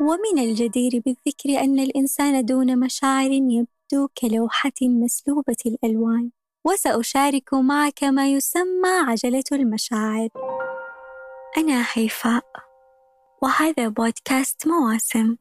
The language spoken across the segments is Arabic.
ومن الجدير بالذكر أن الإنسان دون مشاعر يبدو كلوحة مسلوبة الألوان وسأشارك معك ما يسمى عجلة المشاعر. أنا هيفاء وهذا بودكاست مواسم.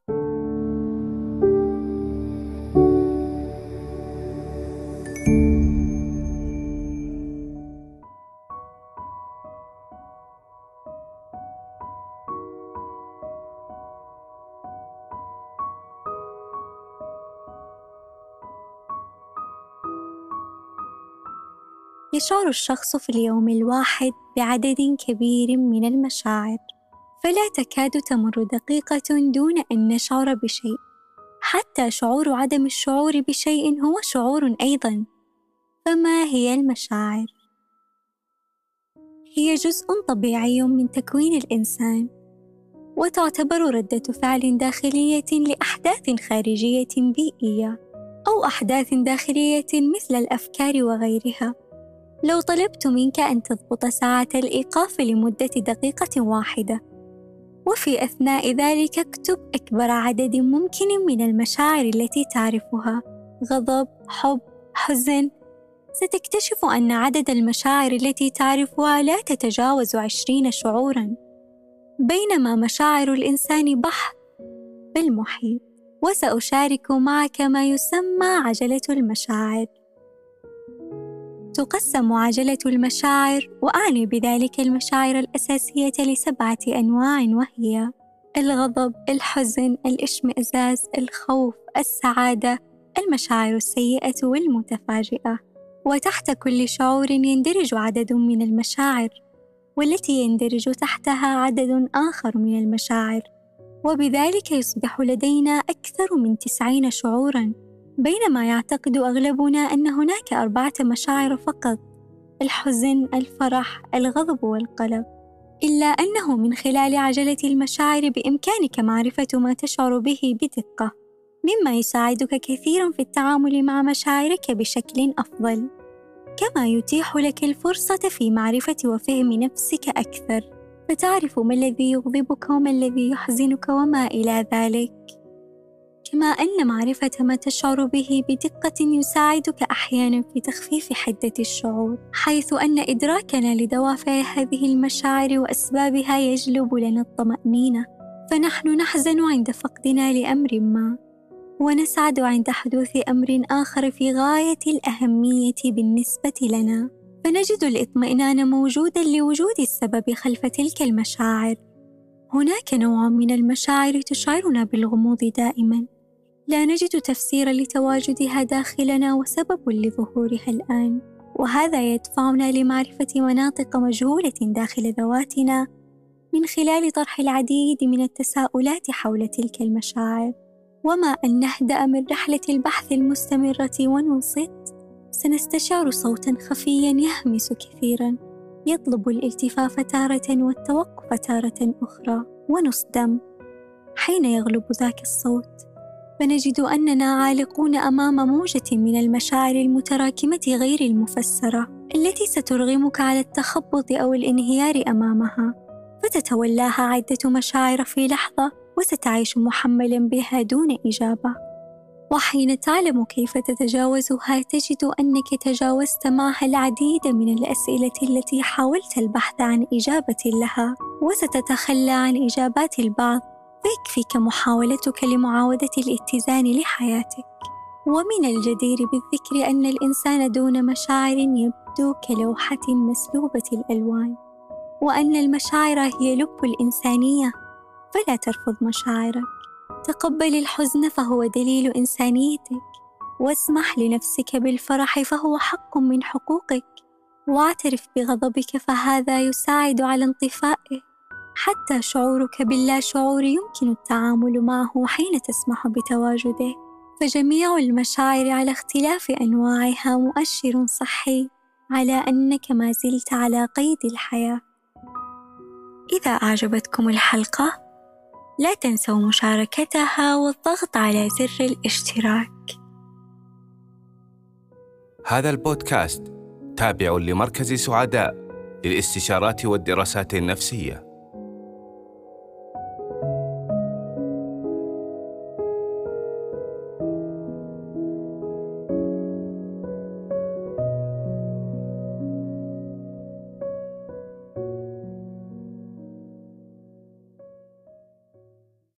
يشعر الشخص في اليوم الواحد بعدد كبير من المشاعر فلا تكاد تمر دقيقة دون أن نشعر بشيء. حتى شعور عدم الشعور بشيء هو شعور أيضا. فما هي المشاعر؟ هي جزء طبيعي من تكوين الإنسان وتعتبر ردة فعل داخلية لأحداث خارجية بيئية أو أحداث داخلية مثل الأفكار وغيرها. لو طلبت منك أن تضبط ساعة الإيقاف لمدة دقيقة واحدة. وفي أثناء ذلك اكتب أكبر عدد ممكن من المشاعر التي تعرفها. غضب، حب، حزن. ستكتشف أن عدد المشاعر التي تعرفها لا تتجاوز عشرين شعورا. بينما مشاعر الإنسان بحر بالمحيط وسأشارك معك ما يسمى عجلة المشاعر. تقسم عجلة المشاعر وأعني بذلك المشاعر الأساسية لسبعة أنواع وهي الغضب، الحزن، الإشمئزاز، الخوف، السعادة، المشاعر السيئة والمتفاجئة، وتحت كل شعور يندرج عدد من المشاعر، والتي يندرج تحتها عدد آخر من المشاعر، وبذلك يصبح لدينا أكثر من تسعين شعورًا. بينما يعتقد أغلبنا أن هناك أربعة مشاعر فقط الحزن، الفرح، الغضب والقلق إلا أنه من خلال عجلة المشاعر بإمكانك معرفة ما تشعر به بدقة مما يساعدك كثيرا في التعامل مع مشاعرك بشكل أفضل. كما يتيح لك الفرصة في معرفة وفهم نفسك أكثر فتعرف ما الذي يغضبك وما الذي يحزنك وما إلى ذلك. كما أن معرفة ما تشعر به بدقة يساعدك أحيانا في تخفيف حدة الشعور، حيث أن إدراكنا لدوافع هذه المشاعر وأسبابها يجلب لنا الطمأنينة، فنحن نحزن عند فقدنا لأمر ما، ونسعد عند حدوث أمر آخر في غاية الأهمية بالنسبة لنا، فنجد الإطمئنان موجودا لوجود السبب خلف تلك المشاعر. هناك نوع من المشاعر تشعرنا بالغموض دائما. لا نجد تفسيرا لتواجدها داخلنا وسبب لظهورها الآن. وهذا يدفعنا لمعرفة مناطق مجهولة داخل ذواتنا من خلال طرح العديد من التساؤلات حول تلك المشاعر. وما أن نهدأ من رحلة البحث المستمرة وننصت سنستشعر صوتا خفيا يهمس كثيرا يطلب الالتفاف تارة والتوقف تارة أخرى ونصدم حين يغلب ذاك الصوت. فنجد أننا عالقون أمام موجة من المشاعر المتراكمة غير المفسرة التي سترغمك على التخبط أو الانهيار أمامها. فتتولاها عدة مشاعر في لحظة وستعيش محملا بها دون إجابة. وحين تعلم كيف تتجاوزها تجد أنك تجاوزت معها العديد من الأسئلة التي حاولت البحث عن إجابة لها وستتخلى عن إجابات البعض. فيكفيك محاولتك لمعاودة الاتزان لحياتك. ومن الجدير بالذكر أن الإنسان دون مشاعر يبدو كلوحة مسلوبة الألوان وأن المشاعر هي لب الإنسانية فلا ترفض مشاعرك. تقبل الحزن فهو دليل إنسانيتك واسمح لنفسك بالفرح فهو حق من حقوقك. واعترف بغضبك فهذا يساعد على انطفائه. حتى شعورك باللا شعور يمكن التعامل معه حين تسمح بتواجده. فجميع المشاعر على اختلاف أنواعها مؤشر صحي على أنك ما زلت على قيد الحياة. إذا أعجبتكم الحلقة لا تنسوا مشاركتها والضغط على زر الاشتراك. هذا البودكاست تابع لمركز سعداء للاستشارات والدراسات النفسية.